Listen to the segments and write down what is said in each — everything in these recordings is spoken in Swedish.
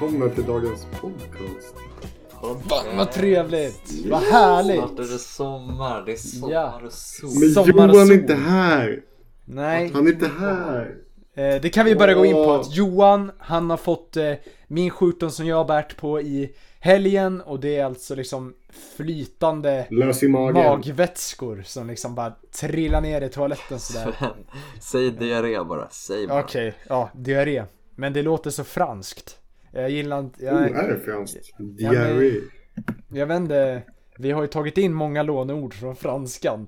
välkomna till dagens podcast. Fan vad trevligt! Vad härligt! Snart är det sommar, det är sommar Ja. och sol. Men Sommar Johan är sol. inte här! Nej, Han är inte här! eh, det kan vi börja gå in på att Johan, han har fått eh, min sjukdom som jag har bärt på i helgen och det är alltså liksom flytande Lös i magen. magvätskor som liksom bara trillar ner i toaletten sådär. Säg diarré bara, säg bara. Okej, ja, diarré. Men det låter så franskt. Jag gillar inte, Oh, jag, är det franskt? Diarré. jag vet inte, vi har ju tagit in många låneord från franskan.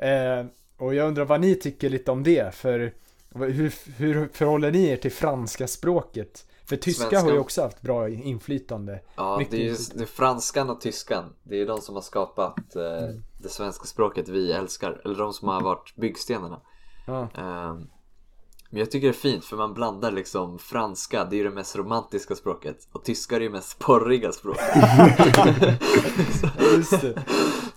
Eh, och jag undrar vad ni tycker lite om det, för hur, hur förhåller ni er till franska språket? För tyska har ju Svenskan. också haft bra inflytande. Ja, Mycket det är ju inflytande. det är franskan och tyskan. Det är ju de som har skapat eh, Mm. det svenska språket vi älskar. Eller de som har varit byggstenarna. Ja. Ehm, men jag tycker det är fint för man blandar liksom franska, det är ju det mest romantiska språket. Och tyska är det ju mest porriga språket. Just det.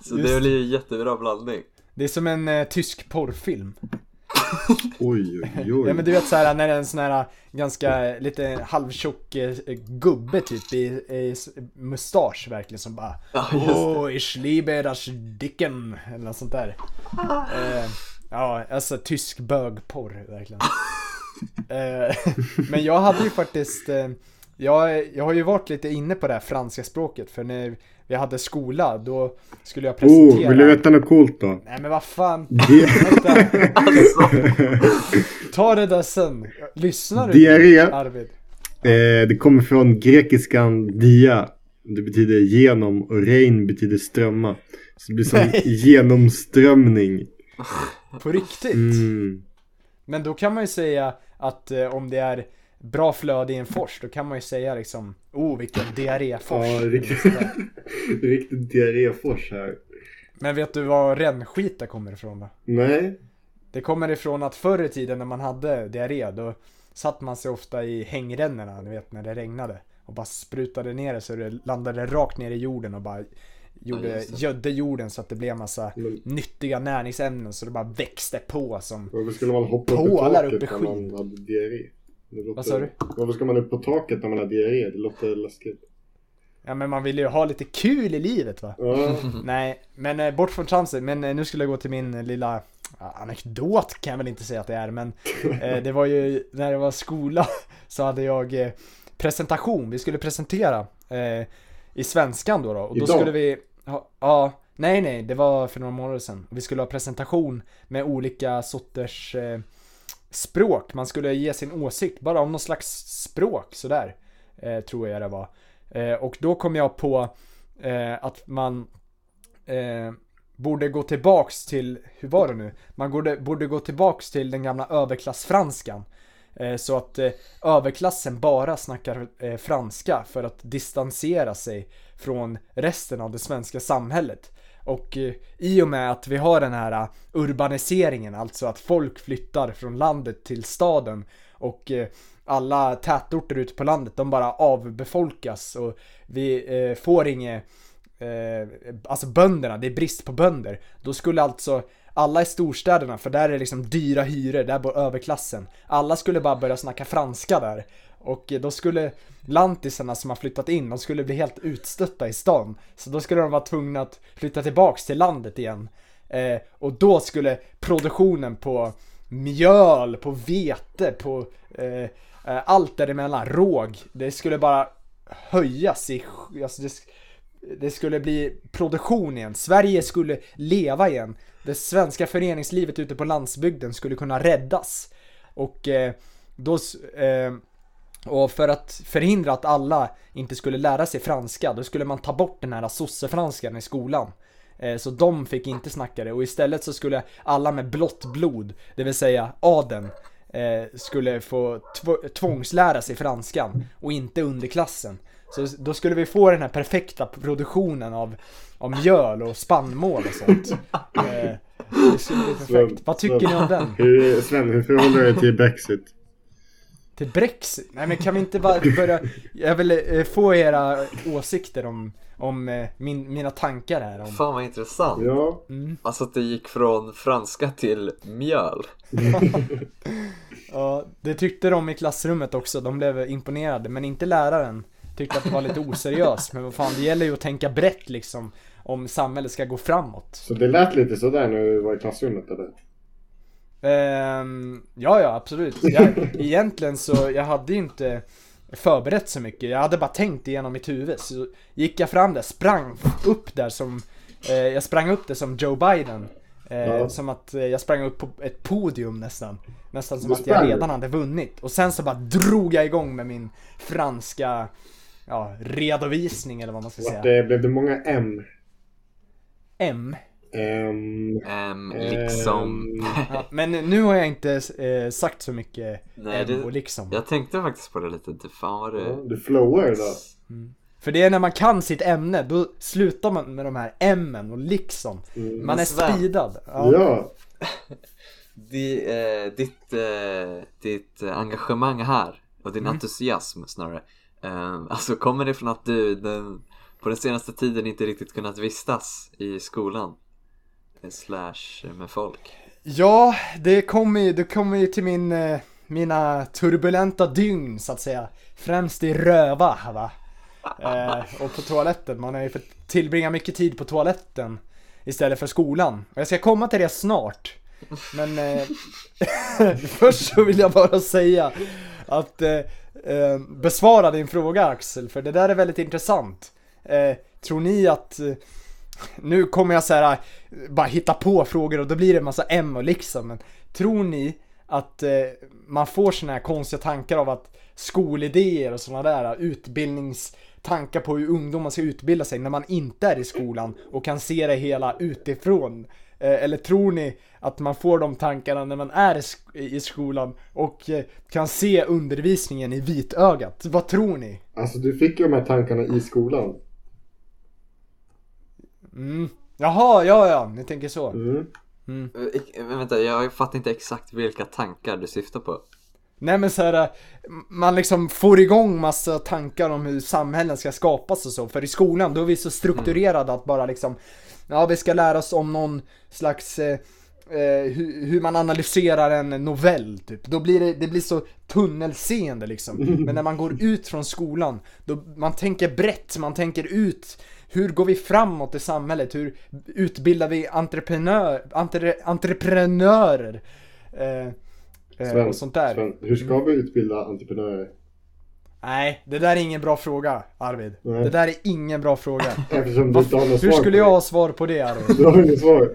Så Just det blir ju en jättebra blandning. det är som en eh, tysk porrfilm. Oj, oj, oj. Ja men du vet såhär när det är en sån här ganska lite halvtjock eh, gubbe typ i, i mustasch verkligen som bara Ja. Oh, ich liebe das Dicken eller något sånt där. Eh, ja, alltså tysk bögporr verkligen. Eh, men jag hade ju faktiskt, eh, jag, jag har ju varit lite inne på det här franska språket för när vi hade skola då skulle jag presentera. Oh, vill du veta något coolt då? Nej men vad fan. Di- Alltså, ta det där sen. Lyssnar du? Diarré. Arvid? Eh, det kommer från grekiskan dia. Det betyder genom och rein betyder strömma. Så det blir som Nej. genomströmning. På riktigt? Mm. Men då kan man ju säga att eh, om det är bra flöde i en fors, då kan man ju säga liksom Oh vilken diarréfors. Ja, riktigt, riktigt diarréfors här. Men vet du var rännskita kommer ifrån då? Nej. Det kommer ifrån att förr i tiden när man hade diarré då satt man sig ofta i hängrännorna, ni vet när det regnade. Och bara sprutade ner det så det landade rakt ner i jorden och bara gjorde, Ja, gödde jorden så att det blev massa Men- nyttiga näringsämnen så det bara växte på som Varför skulle man hoppa upp i taket upp i när man hade diarré? Låter... Vad sa du? Varför ska man upp på taket när man har diarré? Det låter läskigt. Ja men man vill ju ha lite kul i livet va? Ja. Nej, men eh, bort från tramset. Men eh, nu skulle jag gå till min eh, lilla ja, anekdot kan jag väl inte säga att det är. Men eh, det var ju när det var skola så hade jag eh, presentation. Vi skulle presentera eh, i svenskan då. då. Och då Idag? skulle vi ha, ja, nej nej, det var för några månader sedan. Vi skulle ha presentation med olika sorters eh, språk. Man skulle ge sin åsikt bara om någon slags språk sådär. Eh, tror jag det var. Eh, och då kom jag på eh, att man eh, borde gå tillbaks till, hur var det nu? Man borde, borde gå tillbaks till den gamla överklassfranskan. Eh, så att eh, överklassen bara snackar eh, franska för att distansera sig från resten av det svenska samhället. Och eh, i och med att vi har den här eh, urbaniseringen, alltså att folk flyttar från landet till staden och eh, alla tätorter ute på landet, de bara avbefolkas och vi får inget alltså bönderna, det är brist på bönder. Då skulle alltså alla i storstäderna, för där är det liksom dyra hyror, där bor överklassen. Alla skulle bara börja snacka franska där. Och då skulle lantisarna som har flyttat in, de skulle bli helt utstötta i stan. Så då skulle de vara tvungna att flytta tillbaks till landet igen. Eh, och då skulle produktionen på mjöl, på vete, på eh, eh allt däremellan, råg, det skulle bara höjas i, alltså det, det skulle bli produktion igen. Sverige skulle leva igen. Det svenska föreningslivet ute på landsbygden skulle kunna räddas. Och eh, då... Eh, och för att förhindra att alla inte skulle lära sig franska, då skulle man ta bort den här sossefranskan i skolan. Eh, Så de fick inte snacka det och istället så skulle alla med blått blod, det vill säga adeln, eh, skulle få tv- tvångslära sig franskan och inte underklassen. Så då skulle vi få den här perfekta produktionen av, av mjöl och spannmål och sånt. Eh, Det skulle bli perfekt. Vad tycker ni om den? Hur, Sven, hur förhåller du dig till Brexit? Till Brexit? Nej men kan vi inte bara börja, jag vill eh, få era åsikter om, om eh, min, mina tankar här om... Fan vad intressant. Ja, Mm. Alltså att det gick från franska till mjöl. Ja, det tyckte de i klassrummet också, de blev imponerade, men inte läraren. Tyckte att det var lite oseriöst, men vad fan det gäller ju att tänka brett liksom om samhället ska gå framåt. så det lät lite sådär när du var i klassrummet eller? Ehm, ja, ja, absolut. Jag, egentligen så, jag hade ju inte förberett så mycket. Jag hade bara tänkt igenom mitt huvud. Så gick jag fram där, sprang upp där som, eh, jag sprang upp där som Joe Biden. Eh, Ja. Som att eh, jag sprang upp på ett podium nästan. Nästan som att jag redan hade vunnit. Och sen så bara drog jag igång med min franska, ja, redovisning eller vad man ska säga. det, blev det många M? M. Ehm, Ehm, liksom. Ja, men nu har jag inte eh, sagt så mycket Nej, M det- och liksom. Jag tänkte faktiskt på det lite. Det Fan ja, det... du flowar idag. För det är när man kan sitt ämne, då slutar man med de här M och liksom. Mm. Man är speedad. Ja. Ja. Di, eh, ditt, eh, ditt engagemang här och din Mm. entusiasm snarare. Eh, alltså kommer det från att du den, på den senaste tiden inte riktigt kunnat vistas i skolan? Slash med folk. Ja, det kommer ju, det kommer ju till min, eh, mina turbulenta dygn så att säga. Främst i röva va. Eh, och på toaletten, man har ju fått tillbringa mycket tid på toaletten istället för skolan. Och jag ska komma till det snart. Men eh, först så vill jag bara säga att eh, eh, besvara din fråga Axel, för det där är väldigt intressant. Eh, tror ni att eh, nu kommer jag så här äh, bara hitta på frågor och då blir det en massa M och liksom. Men tror ni att eh, man får såna här konstiga tankar av att skolidéer och sådana där äh, utbildningstankar på hur ungdomar ska utbilda sig när man inte är i skolan och kan se det hela utifrån? Eh, eller tror ni att man får de tankarna när man är i skolan och eh, kan se undervisningen i vitögat? Vad tror ni? Alltså du fick ju de här tankarna i skolan. Mm. Jaha, ja ja, ni tänker så. Mm. Eh, ik- Men vänta, jag fattar inte exakt vilka tankar du syftar på. Nej men så här, man liksom får igång massa tankar om hur samhällen ska skapas och så. För i skolan då är vi så strukturerade att bara liksom, ja vi ska lära oss om någon slags, eh, eh, hur, hur man analyserar en novell typ. Då blir det, det blir så tunnelseende liksom. Men när man går ut från skolan, då man tänker brett, man tänker ut hur går vi framåt i samhället? Hur utbildar vi entreprenör, entre, entreprenörer? Eh, eh, Sven, och sånt där. Sven, hur ska vi utbilda entreprenörer? Nej, det där är ingen bra fråga, Arvid. Nej. Det där är ingen bra fråga. Eftersom du Vad- inte har något Hur skulle jag det. ha svar på det, Arvid? Du har inget svar.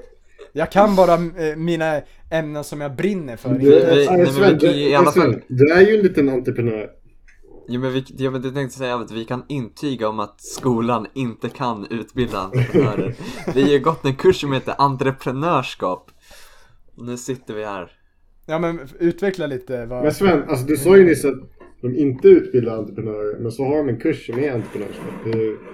Jag kan bara eh, mina ämnen som jag brinner för. Sven, fall- du är ju en liten entreprenör. Jo men, vi, ja, men det tänkte säga att vi kan intyga om att skolan inte kan utbilda entreprenörer. Vi har ju gått en kurs som heter entreprenörskap. Och nu sitter vi här. Ja men utveckla lite vad... Men Sven, alltså du sa ju nyss att de inte utbildar entreprenörer, men så har de en kurs som är entreprenörskap.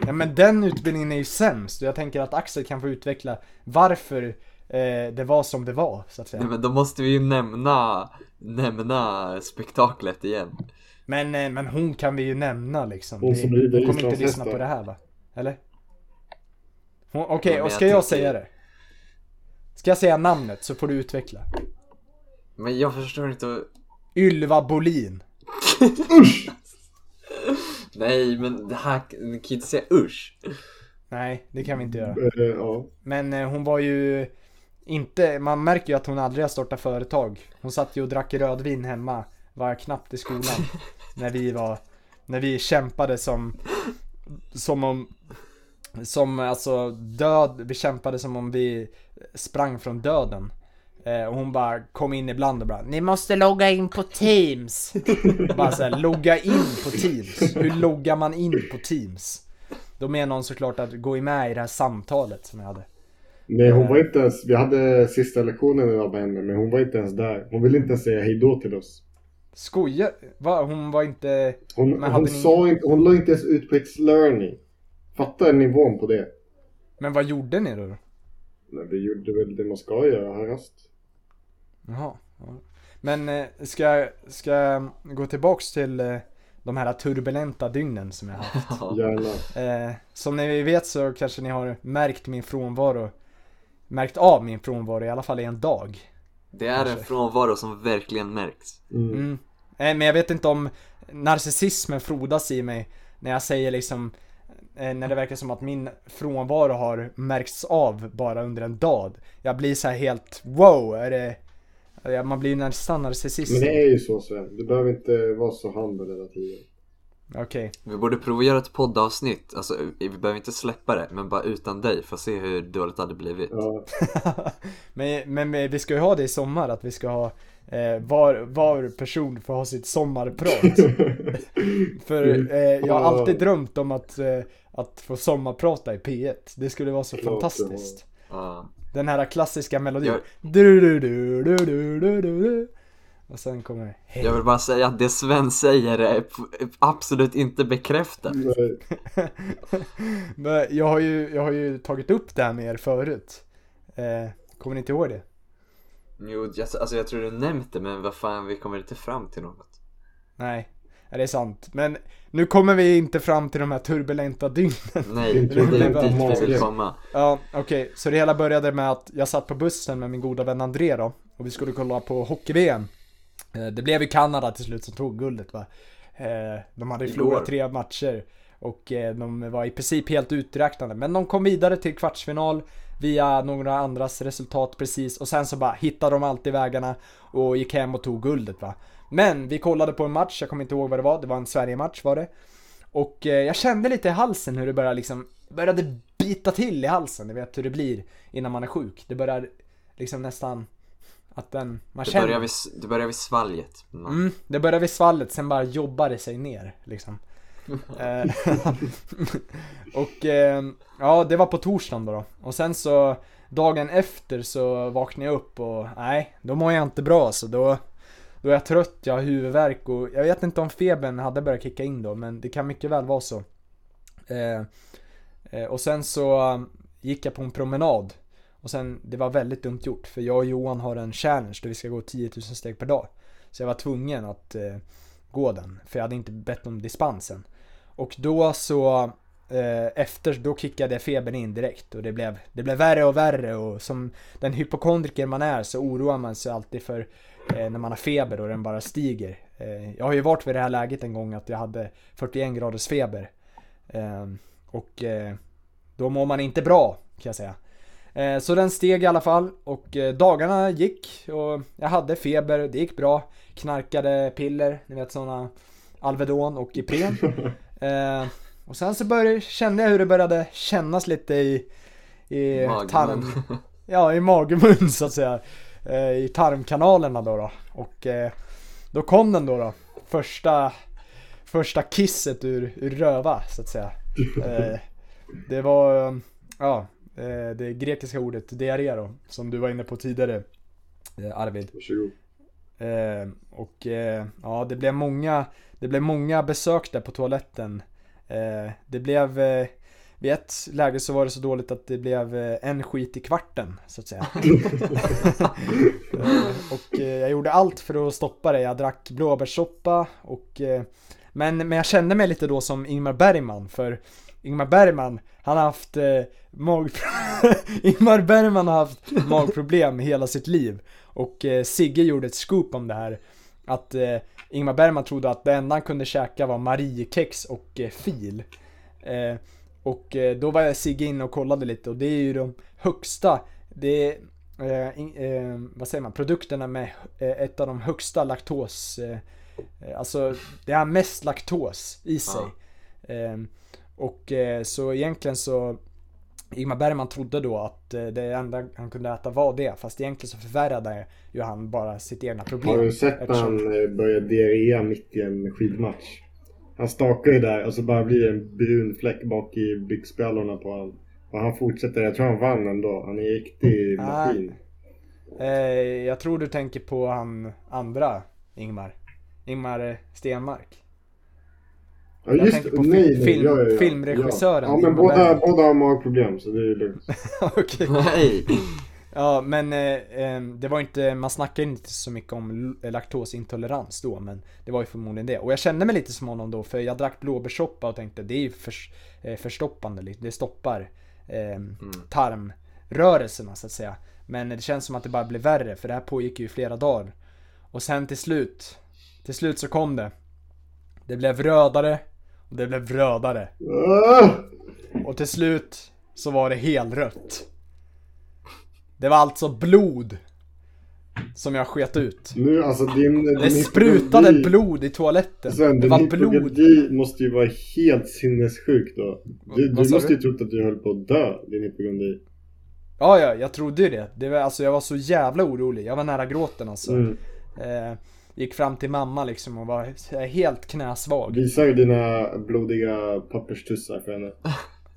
Ja men den utbildningen är ju sämst och jag tänker att Axel kan få utveckla varför eh, det var som det var, så att Nej, säga. men då måste vi ju nämna, nämna spektaklet igen. Men, eh, men hon kan vi ju nämna liksom. Hon som rider hon kommer inte lyssna på det här va? Eller? Okej, Ja, men och ska jag jag, säga det? Ska jag säga namnet så får du utveckla? Men jag förstår inte. Ylva Bolin. Nej men det här, kan ju inte säga usch. Nej, det kan vi inte göra. eh, ja. Men eh, hon var ju inte, man märker ju att hon aldrig har startat företag. Hon satt ju och drack rödvin hemma, var knappt i skolan. när vi var, när vi kämpade som, som om, som alltså död, vi kämpade som om vi sprang från döden. Eh, och hon bara kom in ibland och bara Ni måste logga in på Teams. bara såhär, logga in på Teams. Hur loggar man in på Teams? Då menar hon såklart att gå med i det här samtalet som jag hade. Nej, hon var inte ens, vi hade sista lektionen idag med henne, men hon var inte ens där. Hon ville inte ens säga hejdå till oss. Skojar? Va? Hon var inte... Hon, Men hon ni- sa inte, hon la inte ens ut på It's learning. Fattar nivån på det. Men vad gjorde ni då? Nej, vi gjorde väl det man ska göra, ha rast. Jaha. ja. Men eh, ska, jag- ska jag gå tillbaks till eh, de här turbulenta dygnen som jag har haft? Gärna. Eh, som ni vet så kanske ni har märkt min frånvaro Märkt av min frånvaro i alla fall i en dag Det är en frånvaro som verkligen märks. Mm. mm. Men jag vet inte om narcissismen frodas i mig När jag säger liksom eh, När det verkar som att min frånvaro har märkts av bara under en dag Jag blir så här helt wow, är det Man blir nästan narcissist Men det är ju så Sven. Du behöver inte vara så humble hela tiden. Okej. Vi borde prova att göra ett poddavsnitt, alltså vi behöver inte släppa det, men bara utan dig för att se hur dåligt det hade blivit. Ja. men, men, men vi ska ju ha det i sommar att vi ska ha eh, var, var person får ha sitt sommarprat. För eh, jag har alltid drömt om att, eh, att få sommarprata i P1 Det skulle vara så fantastiskt. Ja. Den här klassiska melodin. Jag- du, du, du, du, du, du, du. Och sen kommer hej Jag vill bara säga att det Sven säger är absolut inte bekräftat. Nej. Men jag har, ju, jag har ju tagit upp det här med er förut eh, Kommer ni inte ihåg det? Jo, jag, alltså jag tror du nämnt det, men vad fan, vi kommer inte fram till något. Nej, det är sant. Men nu kommer vi inte fram till de här turbulenta dygnen. Nej, det är turbulenta dit vi vill komma. Ja, okej. Så det hela började med att jag satt på bussen med min goda vän André då. Och vi skulle kolla på hockey-VM. Eh, Det blev ju Kanada till slut som tog guldet va. Eh, De hade ju förlorat tre matcher. Och eh, de var i princip helt uträknade. Men de kom vidare till kvartsfinal via några andras resultat precis. Och sen så bara hittade de alltid vägarna och gick hem och tog guldet va. Men vi kollade på en match, jag kommer inte ihåg vad det var. Det var en Sverige-match var det. Och jag kände lite i halsen hur det började liksom, började bita till i halsen. Ni vet hur det blir innan man är sjuk. Det börjar liksom nästan att den, man Det känner. börjar vid, det börjar vid svalget. Man, Mm, det börjar vid svallet, sen bara jobbar det sig ner liksom. Eh, och eh, ja, det var på torsdagen då, då. Och sen så dagen efter så vaknade jag upp och nej, då mår jag inte bra så då då är jag trött, jag har huvudvärk och jag vet inte om febern hade börjat kicka in då men det kan mycket väl vara så. Eh, eh, och sen så gick jag på en promenad och sen, det var väldigt dumt gjort för jag och Johan har en challenge där vi ska gå 10 000 steg per dag. Så jag var tvungen att eh, gå den, för jag hade inte bett om dispensen. Och då så, eh, efter, då kickade febern in direkt och det blev, det blev värre och värre och som den hypokondriker man är så oroar man sig alltid för eh, när man har feber och den bara stiger. Eh, jag har ju varit vid det här läget en gång att jag hade 41 graders feber. Eh, och eh, då mår man inte bra kan jag säga. Eh, Så den steg i alla fall och eh, dagarna gick och jag hade feber, det gick bra. Knarkade piller, ni vet sådana Alvedon och Ipren. Eh, och sen så började, kände jag hur det började kännas lite i, i tarm, ja i magmun så att säga. I tarmkanalerna då, då. Och då kom den då, då. Första, första kisset ur, ur röva så att säga. Det var, ja, det grekiska ordet diarré då, som du var inne på tidigare eh, Arvid. Varsågod. Eh, och eh, ja, det blev många, det blev många besök där på toaletten. Eh, det blev, eh, vid ett läge så var det så dåligt att det blev eh, en skit i kvarten, så att säga. eh, och eh, jag gjorde allt för att stoppa det. Jag drack blåbärssoppa och eh, men, men jag kände mig lite då som Ingmar Bergman för Ingmar Bergman, han har haft eh, mag... Ingmar Bergman har haft magproblem hela sitt liv. Och eh, Sigge gjorde ett scoop om det här. Att eh, Ingmar Bergman trodde att det enda han kunde käka var Mariekex och eh, fil. Eh, och eh, då var Sigge inne och kollade lite och det är ju de högsta, det är, eh, eh, vad säger man, produkterna med ett av de högsta laktos, alltså det har mest laktos i sig. Och eh, så egentligen så Ingmar Bergman trodde då att eh, det enda han kunde äta var det, fast egentligen så förvärrade ju han bara sitt egna problem. Har du sett när eftersom- han eh, börjar diarréa mitt i en skidmatch? Han stakar ju där och så bara blir det en brun fläck bak i byxbrallorna på honom. Och han fortsätter. Jag tror han vann ändå. Han är en riktig Ah. maskin. Eh, jag tror du tänker på han andra Ingmar. Ingmar Stenmark. Ja Jag just tänker det. på Nej, film- nej, film- ja, ja, ja. filmregissören Ja, ja men båda, båda har magproblem så det är lugnt. Okej. Nej! Ja, men eh, det var inte, man snackade inte så mycket om laktosintolerans då, men det var ju förmodligen det. Och jag kände mig lite som honom då, för jag drack blåbärssoppa och tänkte det är ju förs, eh, förstoppande, lite. det stoppar eh, tarmrörelserna så att säga. Men det känns som att det bara blev värre, för det här pågick ju i flera dagar. Och sen till slut, till slut så kom det. Det blev rödare, det blev rödare. Och till slut så var det helrött. Det var alltså blod som jag sket ut. Nu alltså din... Det din sprutade hypokondri- blod i toaletten. Sven, Det din var blod. hypokondri måste ju vara helt sinnessjuk då. Du, du måste ju trott att du höll på att dö, din hypokondri. Ja, ja, jag trodde ju det. det var, alltså, jag var så jävla orolig. Jag var nära gråten alltså. Mm. Eh, gick fram till mamma liksom och var helt knäsvag. Visar ju dina blodiga papperstussar för henne.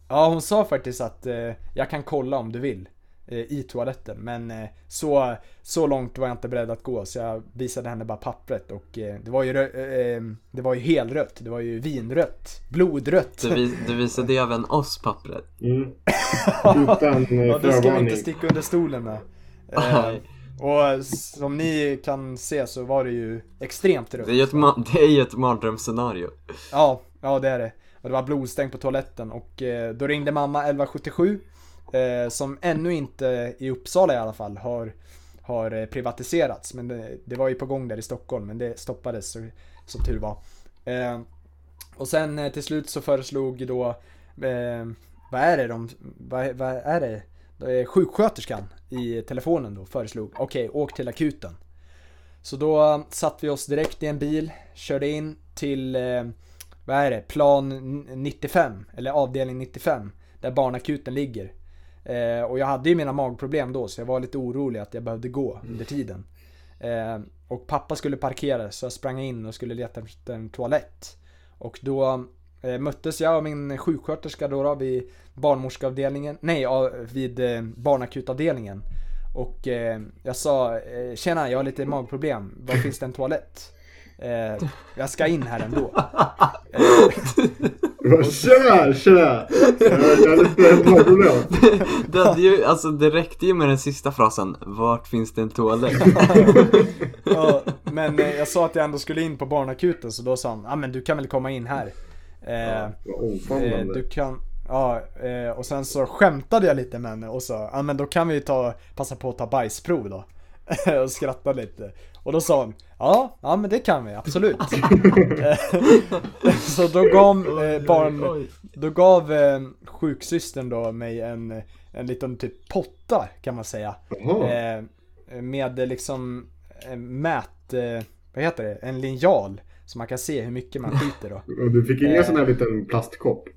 Ja, hon sa faktiskt att eh, jag kan kolla om du vill. eh, I toaletten. Men eh, så, så långt var jag inte beredd att gå. Så jag visade henne bara pappret. Och eh, det var ju, rö- eh, det var ju helrött. Det var ju vinrött. Blodrött. Du, vis, du visade även oss pappret. Mm. Utan eh, Ja, det ska vi förvarning. inte sticka under stolen med. Och som ni kan se så var det ju extremt rött. Det är ju ett, ma- det är ju ett mardrömsscenario. Ja, ja det är det. Och det var blodstänk på toaletten och eh, då ringde mamma 1177 eh, som ännu inte i Uppsala i alla fall har, har eh, privatiserats. Men det, det var ju på gång där i Stockholm men det stoppades så, som tur var. Eh, och sen eh, till slut så föreslog då, eh, vad är det de, vad, vad är det? Eh, Sjuksköterskan i telefonen då föreslog, okej åk till akuten. Så då satt vi oss direkt i en bil, körde in till, eh, vad är det, plan n- 95, eller avdelning 95, där barnakuten ligger. Eh, och jag hade ju mina magproblem då, så jag var lite orolig att jag behövde gå under tiden. Eh, och pappa skulle parkera, så jag sprang in och skulle leta efter en toalett. Och då eh, möttes jag och min sjuksköterska då, då vid barnmorskeavdelningen, nej, vid eh, barnakutavdelningen. Och eh, jag sa, eh, tjena jag har lite magproblem, var finns det en toalett? Eh, jag ska in här ändå. Eh, Tjena, tjena! Jag har lite magproblem. Det, hade ju, alltså, det räckte ju med den sista frasen. Vart finns det en toalett? ja, men eh, jag sa att jag ändå skulle in på barnakuten så då sa han, ja ah, men du kan väl komma in här. Eh, Vad eh, du kan, ja, eh, och sen så skämtade jag lite med henne och sa, ja men då kan vi ta, passa på att ta bajsprov då. och skrattade lite. Och då sa hon, ja, ja men det kan vi, absolut. Så då gav eh, barn, då gav eh, sjuksystern då mig en, en liten typ potta kan man säga. Eh, med liksom eh, mät, vad heter det, en linjal. Så man kan se hur mycket man skiter då. Du fick ingen eh, sån här liten plastkopp?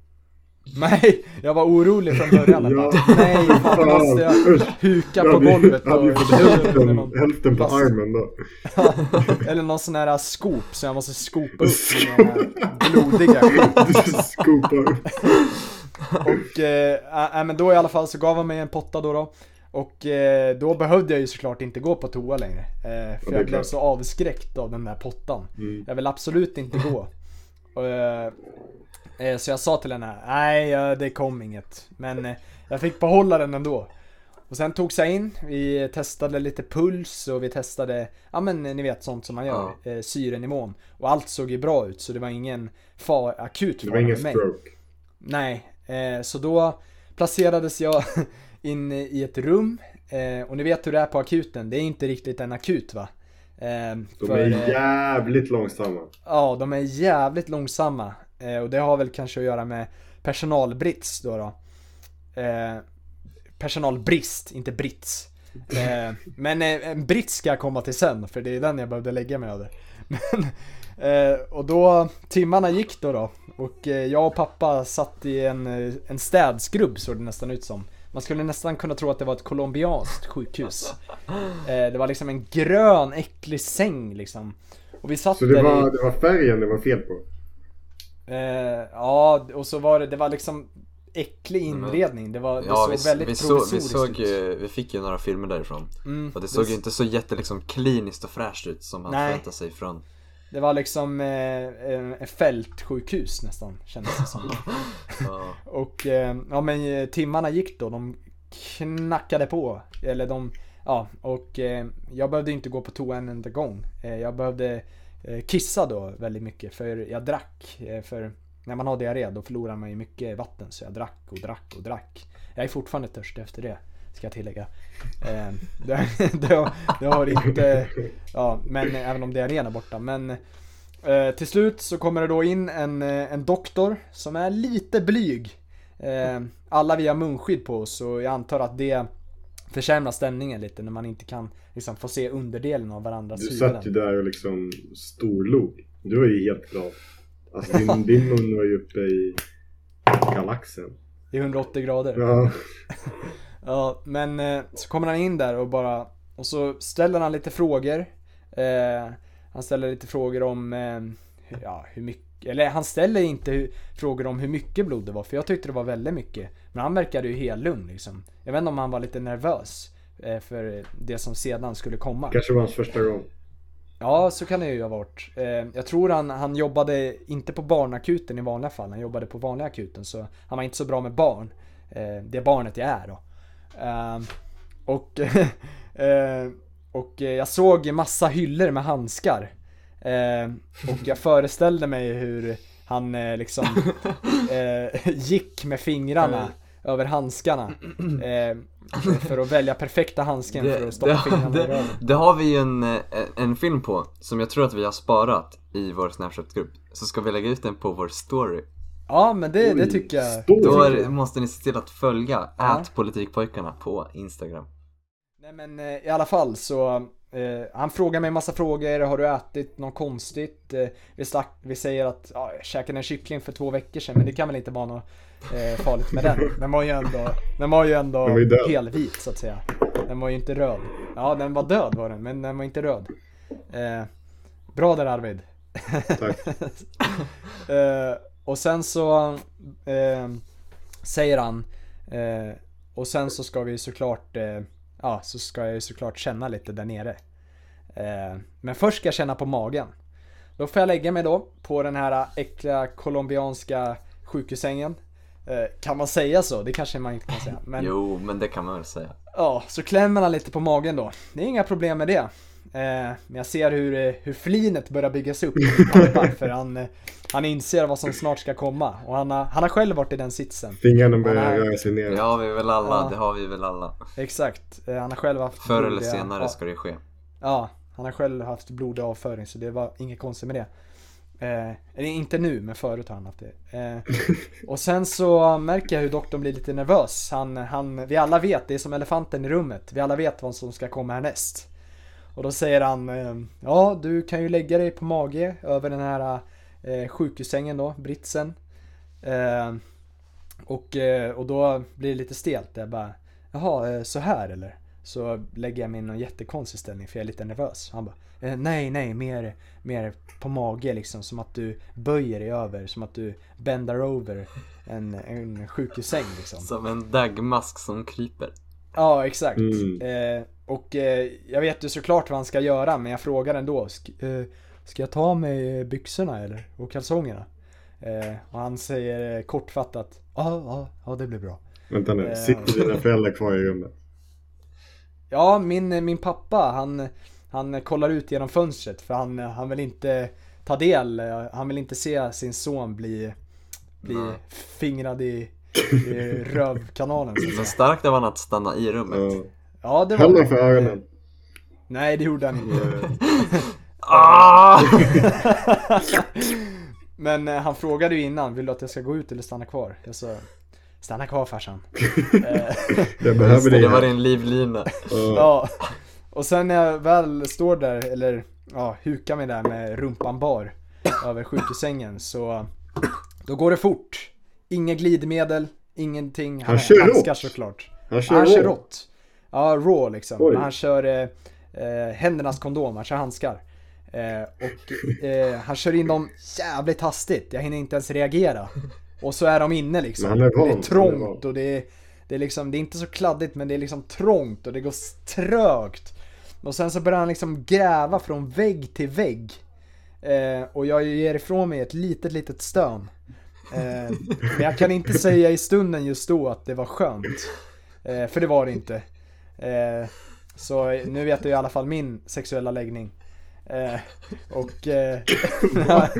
Nej, jag var orolig från början. Ja. bara, nej, fan måste jag huka på golvet Jag hade ju fått hälften, hälften på armen då. eller någon sån här skop så jag måste skopa upp den här blodiga skopar upp. Och eh, äh, men då i alla fall så gav han mig en potta då då. Och eh, då behövde jag ju såklart inte gå på toa längre. Eh, det för jag blev klart. så avskräckt av den där pottan. Mm. Jag vill absolut inte gå. Och, eh, eh, så jag sa till henne, nej eh, det kom inget. Men eh, jag fick behålla den ändå. Och sen togs jag in, vi testade lite puls och vi testade, ja men ni vet sånt som man gör, eh, syrenivån. Och allt såg ju bra ut så det var ingen far, akut Det var fara ingen med mig. stroke. Nej, eh, så då placerades jag in i ett rum. Eh, och ni vet hur det är på akuten, det är inte riktigt en akut va? Eh, De för, är eh, jävligt långsamma. Ja, de är jävligt långsamma. Eh, och det har väl kanske att göra med personalbrist då. då. Eh, personalbrist, inte brits. Men en britt ska jag komma till sen, för det är den jag behövde lägga mig över. Men, och då, timmarna gick då då. Och jag och pappa satt i en, en städskrubb såg det nästan ut som. Man skulle nästan kunna tro att det var ett colombianskt sjukhus. Eh, det var liksom en grön, äcklig säng liksom. Och vi satt Så det där i... var, det var färgen det var fel på? Eh, ja, och så var det, det var liksom äcklig inredning. Det, var, det Ja, såg vi, väldigt vi, såg, vi, provisoriskt såg, ut. ju- vi fick ju några filmer därifrån. Mm, Och det såg det, ju inte så jätte liksom kliniskt och fräscht ut som man Nej. förväntar sig från det var liksom eh, fältsjukhus nästan, kändes det som. och eh, ja men eh, timmarna gick då, de knackade på. Eller de, ja, och eh, jag behövde inte gå på toa en enda gång. Eh, jag behövde eh, kissa då väldigt mycket för jag drack. Eh, för när man har diarré då förlorar man ju mycket vatten så jag drack och drack och drack. Jag är fortfarande törstig efter det. Ska jag tillägga. Eh, det, det, har, det har inte, ja men även om diarrén är borta. Men eh, till slut så kommer det då in en, eh, en doktor som är lite blyg. Eh, alla vi har munskydd på oss och jag antar att det försämrar stämningen lite när man inte kan liksom, få se underdelen av varandras Du huvuden. satt ju där och liksom storlog. Du var ju helt glad. Alltså din, din mun var ju uppe i galaxen. I 180 grader. Ja. Ja, men eh, så kommer han in där och bara Och så ställer han lite frågor eh, Han ställer lite frågor om eh, Ja, hur mycket Eller han ställer inte hu- frågor om hur mycket blod det var för jag tyckte det var väldigt mycket Men han verkade ju helt lugn liksom Jag vet inte om han var lite nervös eh, För det som sedan skulle komma Kanske var hans första gång. Ja, så kan det ju ha varit. Eh, jag tror han, han jobbade inte på barnakuten i vanliga fall, han jobbade på vanliga akuten så han var inte så bra med barn. Eh, det barnet jag är då. Eh, och, eh, och jag såg massa hyllor med handskar. Eh, och jag föreställde mig hur han eh, liksom eh, gick med fingrarna över handskarna. För att välja perfekta handsken för att stoppa fingrarna i det, röven. det har vi ju en, en film på som jag tror att vi har sparat i vår Snapchat-grupp. Så ska vi lägga ut den på vår story. Ja men det, det Oj, tycker jag. Då är, måste ni se till att följa Ja. politikpojkarna på Instagram. Nej men eh, i alla fall så, eh, han frågar mig en massa frågor, har du ätit något konstigt? Eh, vi, stack, vi säger att ja, jag käkade en kyckling för två veckor sedan men det kan väl inte vara något eh, farligt med den. Den var ju ändå, den var ju ändå Den var helvit så att säga. Den var ju inte röd. Ja den var död var den, men den var inte röd. Eh, bra där Arvid. Tack. Och sen så eh, säger han eh, och sen så ska vi såklart eh, ja så ska jag ju såklart känna lite där nere. Eh, men först ska jag känna på magen. Då får jag lägga mig då på den här äckliga colombianska sjukhussängen. Eh, kan man säga så? Det kanske man inte kan säga. Men Jo, men det kan man väl säga. Ja, så klämmer han lite på magen då. Det är inga problem med det. Eh, men jag ser hur, eh, hur flinet börjar byggas upp. för han, eh, han inser vad som snart ska komma. Och han har, han har själv varit i den sitsen. Fingrarna börjar röra sig ner. Det har vi väl alla, Ja. det har vi väl alla. Exakt. Han har själv haft Förr eller senare ja, ska det ske. Ja, han har själv haft blodig avföring så det var inget konstigt med det. Eh, eller inte nu, men förut har han haft det. Eh, och sen så märker jag hur doktorn blir lite nervös. Han, han, vi alla vet, det är som elefanten i rummet. Vi alla vet vad som ska komma härnäst. Och då säger han, eh, ja du kan ju lägga dig på mage över den här eh, sjukhussängen då, britsen. Eh, och, eh, och då blir det lite stelt. Jag bara, jaha, eh, så här eller? Så lägger jag mig i någon jättekonstig ställning för jag är lite nervös. Han bara, nej nej, mer, mer på mage liksom. Som att du böjer dig över, som att du bändar over en, en sjukhussäng liksom. Som en dagmask som kryper. Ja, exakt. Mm. Eh, och eh, jag vet ju såklart vad han ska göra, men jag frågar ändå. Sk eh, ska jag ta mig byxorna eller? Och kalsongerna? Eh, och han säger eh, kortfattat. Ja, ja, ja det blir bra. Vänta nu, Eh. sitter dina föräldrar kvar i rummet? Ja, min, min pappa han, han kollar ut genom fönstret för han, han vill inte ta del, eh, han vill inte se sin son bli, bli fingrad i, i rövkanalen så starkt av han att stanna i rummet. Ja. Ja, det Höll var dem för ögonen. Nej, det gjorde han inte. Ah! Men eh, han frågade ju innan, vill du att jag ska gå ut eller stanna kvar? Jag sa, stanna kvar farsan. Eh, Jag behöver dig det var din livlina. Ja. Och sen när jag väl står där, eller ja, hukar mig där med rumpan bar över sjukhussängen så då går det fort. Inga glidmedel, ingenting. Han kör handskar rått. såklart. Han kör han kör rå. rått. Ja, raw liksom. Oj. Men han kör eh, eh, händernas kondom, han kör handskar. Eh, och eh, han kör in dem jävligt hastigt. Jag hinner inte ens reagera. Och så är de inne liksom. Är van, det är är trångt van. och det är, det är liksom, det är inte så kladdigt men det är liksom trångt och det går trögt. Och sen så börjar han liksom gräva från vägg till vägg. Eh, och jag ger ifrån mig ett litet, litet stön. Eh, men jag kan inte säga i stunden just då att det var skönt. Eh, för det var det inte. Eh, så nu vet du i alla fall min sexuella läggning. Eh, och eh, när,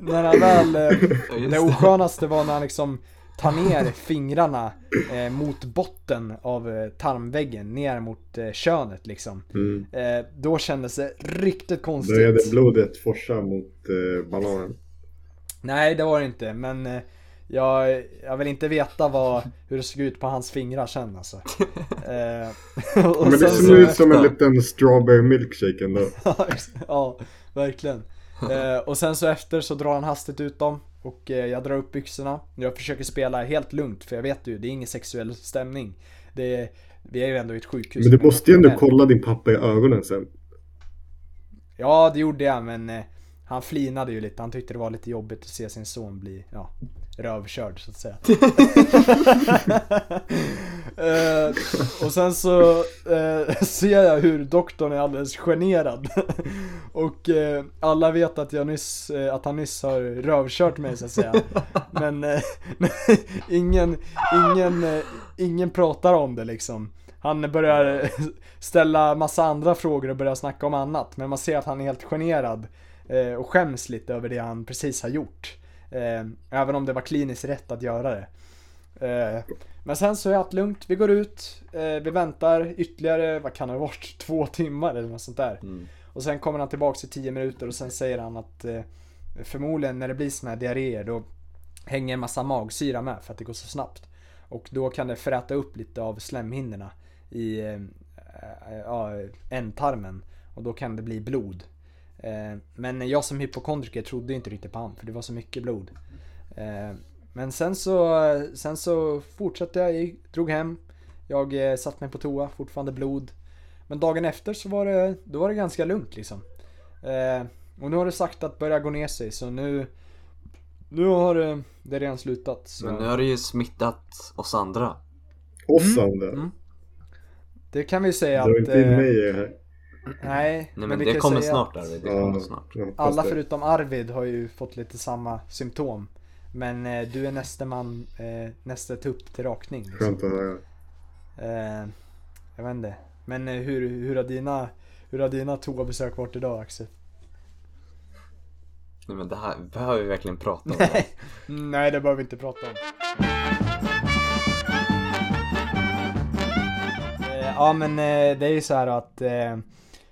när han väl, eh, det oskönaste var när han liksom tar ner fingrarna eh, mot botten av eh, tarmväggen, ner mot eh, könet liksom. Mm. Eh, då kändes det riktigt konstigt. Började blodet forsa mot eh, bananen. Nej, det var det inte, men eh, jag, jag vill inte veta vad, hur det såg ut på hans fingrar sen alltså. Eh, och Men det ser ut som en liten strawberry milkshake ändå. ja, verkligen. Eh, och sen så efter så drar han hastigt ut dem och eh, jag drar upp byxorna. Jag försöker spela helt lugnt för jag vet ju, det är ingen sexuell stämning. Det är, vi är ju ändå i ett sjukhus. Men du måste ju ändå kolla din pappa i ögonen sen. Ja, det gjorde jag men eh, han flinade ju lite. Han tyckte det var lite jobbigt att se sin son bli, ja, rövkörd så att säga. eh, och sen så eh, ser jag hur doktorn är alldeles generad. och eh, alla vet att, jag nyss, eh, att han nyss har rövkört mig så att säga. Men eh, ingen, ingen, eh, ingen pratar om det liksom. Han börjar ställa massa andra frågor och börjar snacka om annat. Men man ser att han är helt generad och skäms lite över det han precis har gjort. Eh, även om det var kliniskt rätt att göra det. Eh, men sen så är allt lugnt, vi går ut, eh, vi väntar ytterligare, vad kan det ha varit, två timmar eller något sånt där. Mm. Och sen kommer han tillbaks i 10 minuter och sen säger han att eh, förmodligen när det blir såna här diarréer då hänger en massa magsyra med för att det går så snabbt. Och då kan det fräta upp lite av slemhinnorna i eh, eh, ja, ändtarmen och då kan det bli blod. Eh, men jag som hypokondriker trodde inte riktigt på han för det var så mycket blod. Eh, men sen så, sen så fortsatte jag, jag drog hem. Jag eh, satt mig på toa, fortfarande blod. Men dagen efter så var det, då var det ganska lugnt liksom. Och nu har det sagt att börja gå ner sig så nu, nu har det, det redan slutat. Så. Men nu har det ju smittat oss andra. Oss andra. mm. Det kan vi säga Dra att... inte in mig i det här. Nej, Nej men det kan kommer snart Arvid, det Ja, kommer snart. Alla det. förutom Arvid har ju fått lite samma symptom. Men eh, du är nästa man, eh, nästa tupp till rakning. Liksom. Skönt att höra. Eh, jag vet inte. Men eh, hur, hur har dina, hur har dina toabesök varit idag Axel? Nej men det här behöver vi verkligen prata om. Nej, nej det behöver vi inte prata om. Eh, ja men eh, det är ju så här att eh,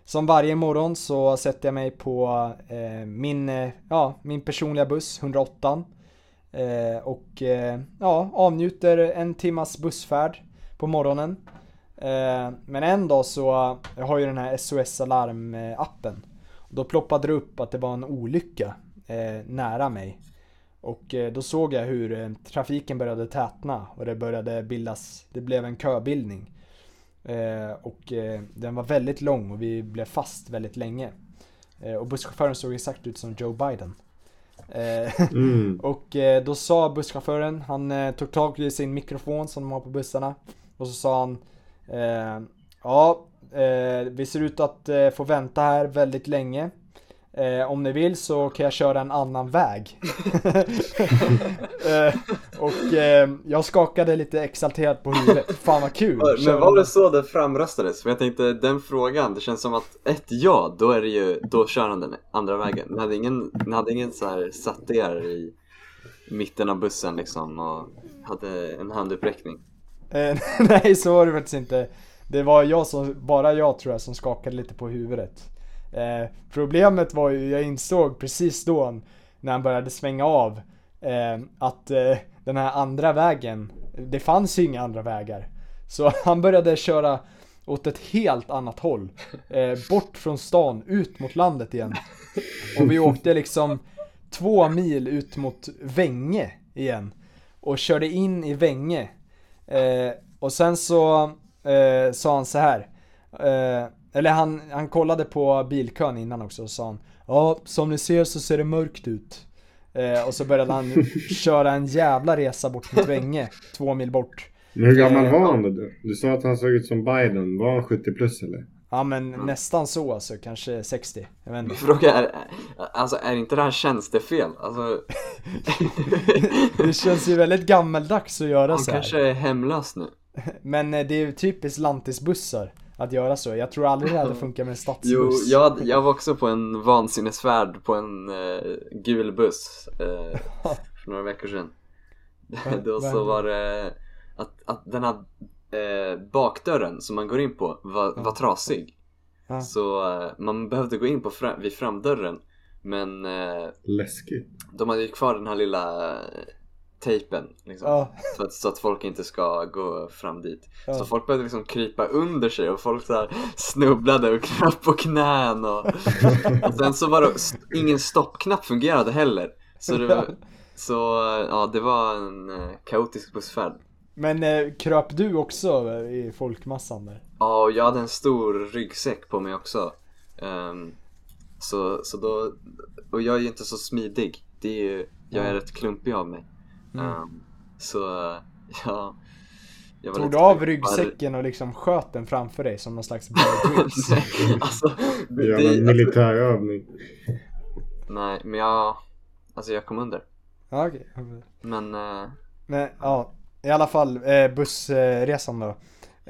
som varje morgon så sätter jag mig på eh, min, eh, ja, min personliga buss, 108 eh, och eh, ja, avnjuter en timmas bussfärd på morgonen. Eh, men en dag så, jag har ju den här SOS Alarm appen. Då ploppade det upp att det var en olycka eh, nära mig. Och eh, då såg jag hur eh, trafiken började tätna och det började bildas, det blev en köbildning. Eh, och eh, den var väldigt lång och vi blev fast väldigt länge. Eh, och busschauffören såg exakt ut som Joe Biden. Eh, Mm. och eh, då sa busschauffören, han eh, tog tag i sin mikrofon som de har på bussarna. Och så sa han Ja, vi ser ut att få vänta här väldigt länge. Eh, om ni vill så kan jag köra en annan väg. eh, och eh, jag skakade lite exalterat på huvudet. Fan vad kul. Men var det så det framröstades? För jag tänkte den frågan, det känns som att ett ja, då är det ju, då kör han den andra vägen. Ni hade ingen, ni hade ingen så här satt er i mitten av bussen liksom och hade en handuppräckning? Eh, nej, så var det faktiskt inte. Det var jag som, bara jag tror jag, som skakade lite på huvudet. Eh, problemet var ju, jag insåg precis då när han började svänga av eh, att eh, den här andra vägen, det fanns ju inga andra vägar. Så han började köra åt ett helt annat håll. Eh, bort från stan, ut mot landet igen. Och vi åkte liksom två mil ut mot Vänge igen. Och körde in i Vänge. Eh, och sen så eh, sa han så här. Eh, eller han, han kollade på bilkön innan också och sa han Ja, som ni ser så ser det mörkt ut. Eh, och så började han köra en jävla resa bort mot Vänge, två mil bort. Men hur gammal Eh, var han då? Du? du sa att han såg ut som Biden. Var han 70 plus eller? Ja men nästan så alltså, kanske 60. Jag vet inte. Fråga är, alltså är inte det här tjänstefel? Alltså, Det känns ju väldigt gammeldags att göra han så här. kanske är hemlös nu. Men eh, det är ju typiskt lantisbussar att göra så. Jag tror aldrig det hade funkat med en stadsbuss. Jo, jag, jag var också på en vansinnesfärd på en eh, gul buss eh, för några veckor sedan. Då så var det att, att den här eh, bakdörren som man går in på var, var trasig. Så eh, man behövde gå in på fram, vid framdörren men eh, Läskigt. de hade ju kvar den här lilla eh, tejpen liksom, Ja, så, att, så att folk inte ska gå fram dit. Ja. Så folk började liksom krypa under sig och folk så här snubblade och kröp på knän och, och sen så var det, ingen stoppknapp fungerade heller. Så det var, så ja, det var en eh, kaotisk bussfärd. men eh, kröp du också i folkmassan där? Ja, och jag hade en stor ryggsäck på mig också. Ehm, så, så då, och jag är ju inte så smidig. Det är ju, jag är rätt klumpig av mig. Mm. Ehm, så ja, jag Tog du av var- ryggsäcken och liksom sköt den framför dig som någon slags alltså, det, det, en militärövning. nej, men jag, alltså jag kom under. Ja, okej. Men, eh, Men ja, i alla fall eh, bussresan då.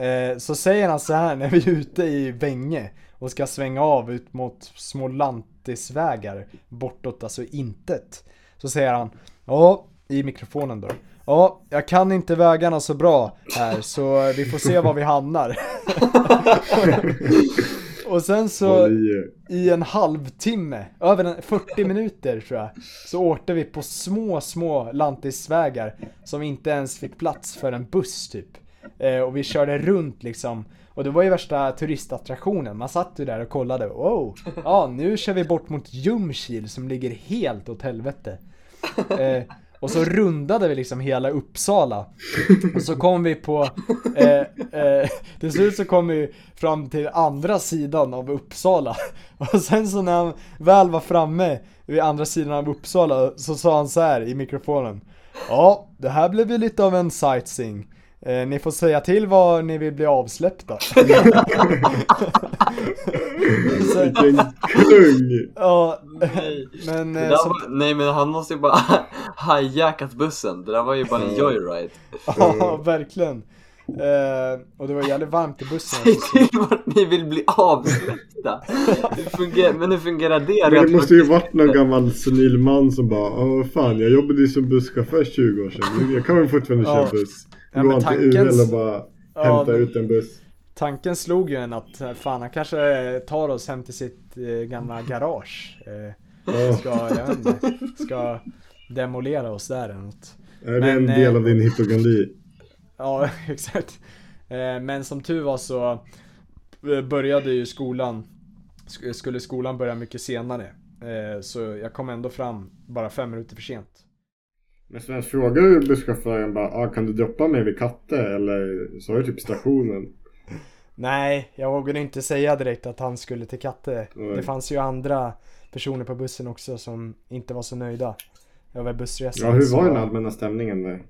Eh, så säger han så här när vi är ute i Vänge och ska svänga av ut mot små lantisvägar bortåt, alltså intet. Så säger han, ja, i mikrofonen då. Ja, jag kan inte vägarna så bra här så vi får se var vi hamnar. och sen så i- en halvtimme, över en, 40 minuter tror jag, så åkte vi på små, små lantisvägar som inte ens fick plats för en buss typ. Eh, och vi körde runt liksom. Och det var ju värsta turistattraktionen. Man satt ju där och kollade. Wow! Ja, nu kör vi bort mot Ljungskile som ligger helt åt helvete. Eh, och så rundade vi liksom hela Uppsala. Och så kom vi på, eh, eh, till slut så kom vi fram till andra sidan av Uppsala. Och sen så när han väl var framme vid andra sidan av Uppsala så sa han så här i mikrofonen. Ja, det här blev ju lite av en sightseeing. Eh, ni får säga till var ni vill bli avsläppta. Vilken kung! ja, nej. men eh, så, var, nej men han måste ju bara hijackat bussen. Det där var ju bara en joyride. ja, verkligen. Eh, och det var jävligt varmt i bussen Säg till vart ni vill bli avsläppta. Hur men hur fungerar det? Men det måste ju varit någon gammal senil man som bara Åh vad fan, jag jobbade ju som busschaufför 20 år sedan. Jag kan väl fortfarande Ja. köra buss. Ja, Gå han till UL och bara Ja, hämta men- ut en buss. Tanken slog ju en att eh, fan han kanske tar oss hem till sitt eh, gamla garage. Eh, Ja. ska, jag vet inte, ska demolera oss där eller något. Är det en del eh, av din hypokondri? Ja, exakt. Eh, Men som tur var så eh, började ju skolan, sk- skulle skolan börja mycket senare. Så jag kom ändå fram bara fem minuter för sent. Men Sven, frågar du busschauffören bara ah, kan du droppa mig vid Katte? Eller sa du typ stationen? Nej, jag vågade inte säga direkt att han skulle till Katte. Nej. Det fanns ju andra personer på bussen också som inte var så nöjda över bussresan. Ja, hur så- var den allmänna stämningen där?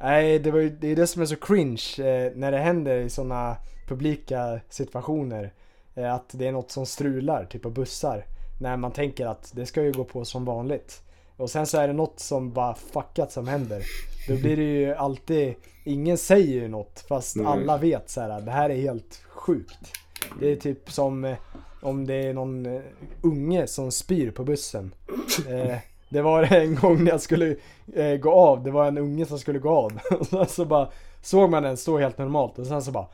Nej, det, var ju, det är det som är så cringe eh, när det händer i sådana publika situationer. Eh, att det är något som strular, typ på bussar. När man tänker att det ska ju gå på som vanligt. Och sen så är det något som bara fuckat som händer. Då blir det ju alltid, ingen säger ju något fast Nej. alla vet så här. det här är helt sjukt. Det är typ som eh, om det är någon eh, unge som spyr på bussen. Eh, det var en gång när jag skulle eh, gå av, det var en unge som skulle gå av. Och sen så bara såg man den stå helt normalt och sen så bara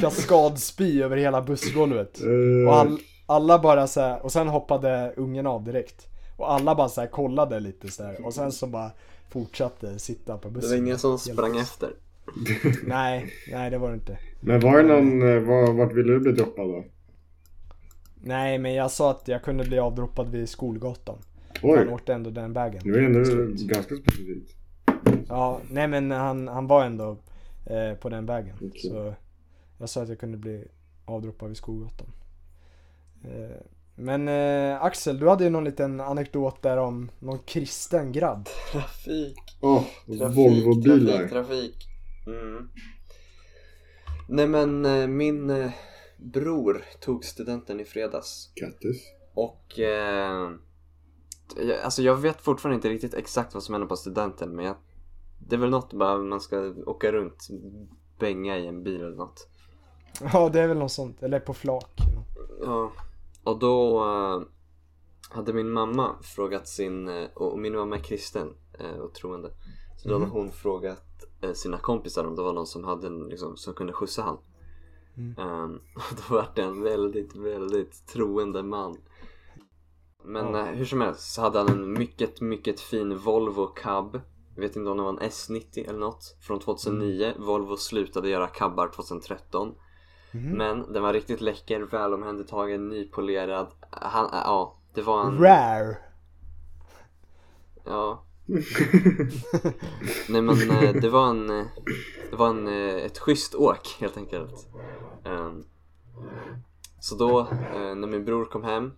Kaskadspy över hela bussgolvet. Och all, alla bara så här, och sen hoppade ungen av direkt. Och alla bara så här kollade lite så här, och sen så bara fortsatte sitta på Det bussen. var ingen som sprang tyst. efter. Nej, nej det var det inte. Men var det någon, eh, var, vart ville du bli droppad då? Nej men jag sa att jag kunde bli avdroppad vid Skolgatan. Han Oj, åkte ändå den vägen. nu är det ändå ganska specifikt. Ja, nej men han, han var ändå eh, på den vägen. Okej. Så jag sa att jag kunde bli avdroppad vid Skogatan. Eh, men eh, Axel, du hade ju någon liten anekdot där om någon kristen grabb. Trafik, Åh, trafik, Volvo-bilar. trafik, trafik. Mm. Nej men eh, min eh, bror tog studenten i fredags. Grattis. Och eh, alltså jag vet fortfarande inte riktigt exakt vad som händer på studenten men jag, det är väl något bara man ska åka runt, bänga i en bil eller något. Ja, det är väl något sånt. Eller på flak. Ja, och då eh, hade min mamma frågat sin, eh, och min mamma är kristen eh, och troende. Så då hade hon frågat sina kompisar om det var någon som hade en, liksom, som kunde skjutsa han. Ehm, och då var det en väldigt, väldigt troende man. Men Ja. eh, hur som helst så hade han en mycket, mycket fin Volvo cab. Jag vet inte om det var en S90 eller något. Från 2009. Volvo slutade göra cabbar 2013. Men den var riktigt läcker, väl omhändertagen, nypolerad. Han, äh, ja, det var en... Rare. Ja. Nej men eh, det var en, eh, det var en, eh, ett schysst åk helt enkelt. Ehm, Så då, när min bror kom hem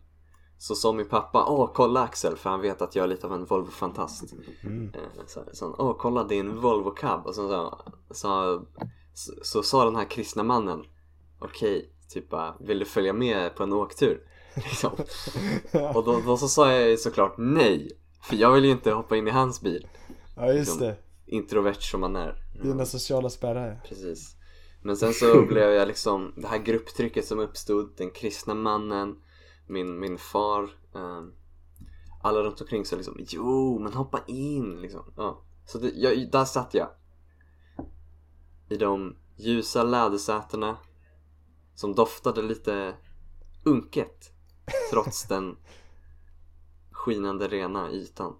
så sa min pappa Åh kolla Axel, för han vet att jag är lite av en Volvo-fantast. Eh, Så, han, Åh kolla en Volvo cab. Och så, så, så, så, så sa den här kristna mannen Okej, typ bara, vill du följa med på en åktur? Liksom. Och då, då så sa jag såklart nej. För jag vill ju inte hoppa in i hans bil. Ja, just det. Introvert som man är. Dina sociala spärrar. Precis. Men sen så blev jag liksom, det här grupptrycket som uppstod, den kristna mannen, min, min far, ehm, alla runt omkring så liksom, jo men hoppa in liksom. Ja. Så det, jag, där satt jag. I de ljusa lädersätena som doftade lite unket trots den skinande rena ytan.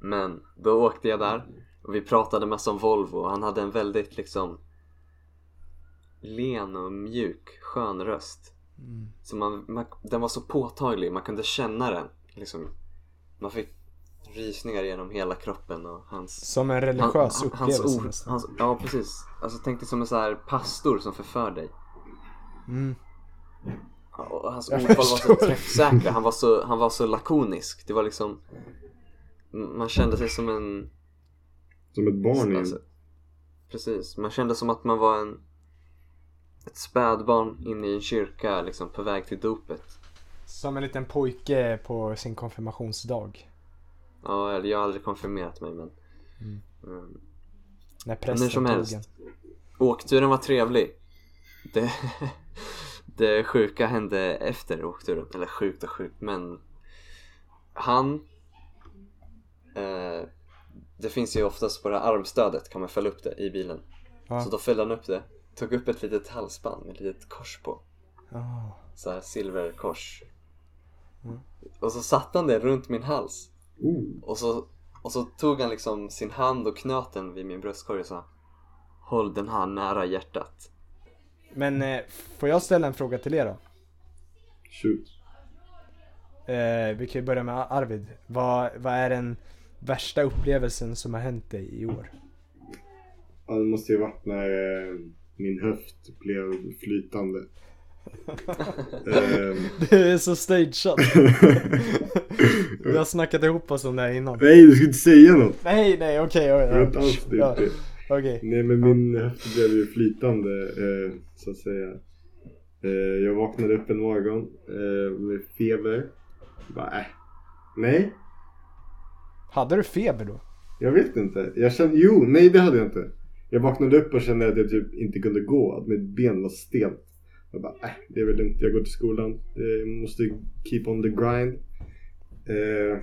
Men då åkte jag där och vi pratade mest om Volvo och han hade en väldigt liksom len och mjuk, skön röst. Så man, man, den var så påtaglig, man kunde känna den. Liksom, man fick rysningar genom hela kroppen och hans... Som en religiös hans upplevelse ord, nästan. hans, Ja precis. Alltså tänk dig som en så här pastor som förför dig. Mm. Och hans Jag ordval var så träffsäkra, han var så, han var så lakonisk. Det var liksom... Man kände sig som en... Som ett barn igen. Alltså, precis, man kände som att man var en ett spädbarn inne i en kyrka liksom på väg till dopet. Som en liten pojke på sin konfirmationsdag. Ja, eller jag har aldrig konfirmerat mig men mm. När Men prästen som tog helst. en. Åkturen var trevlig. Det, det sjuka hände efter åkturen, eller sjukt och sjukt men han eh, det finns ju oftast på det här armstödet kan man fälla upp det i bilen. Ja. Så då fällde han upp det, tog upp ett litet halsband med ett litet kors på. Ah. så här silverkors. Mm. Och så satte han det runt min hals. Oh. Och så, och så tog han liksom sin hand och knöt den vid min bröstkorg och sa Håll den här nära hjärtat. Men eh, får jag ställa en fråga till er då? Shoot. Eh, vi kan ju börja med Arvid. Vad, vad är den värsta upplevelsen som har hänt dig i år? Ja, det måste ju varit när eh, min höft blev flytande. Ehm, Det är så stageat. Vi har snackat ihop oss om det här innan. Nej, du ska inte säga något! Nej, nej, okej. Har okej. inte alls det. Ja, Okej. Nej men min höft blev ju flytande eh, så att säga. Eh, jag vaknade upp en morgon eh, med feber. Bara, äh. Nej, Hade du feber då? jag vet inte. Jag kände, jo, nej det hade jag inte. Jag vaknade upp och kände att jag typ inte kunde gå, att mitt ben var stelt. Jag bara, äh, det är väl lugnt, jag går till skolan. Jag måste keep on the grind. Eh,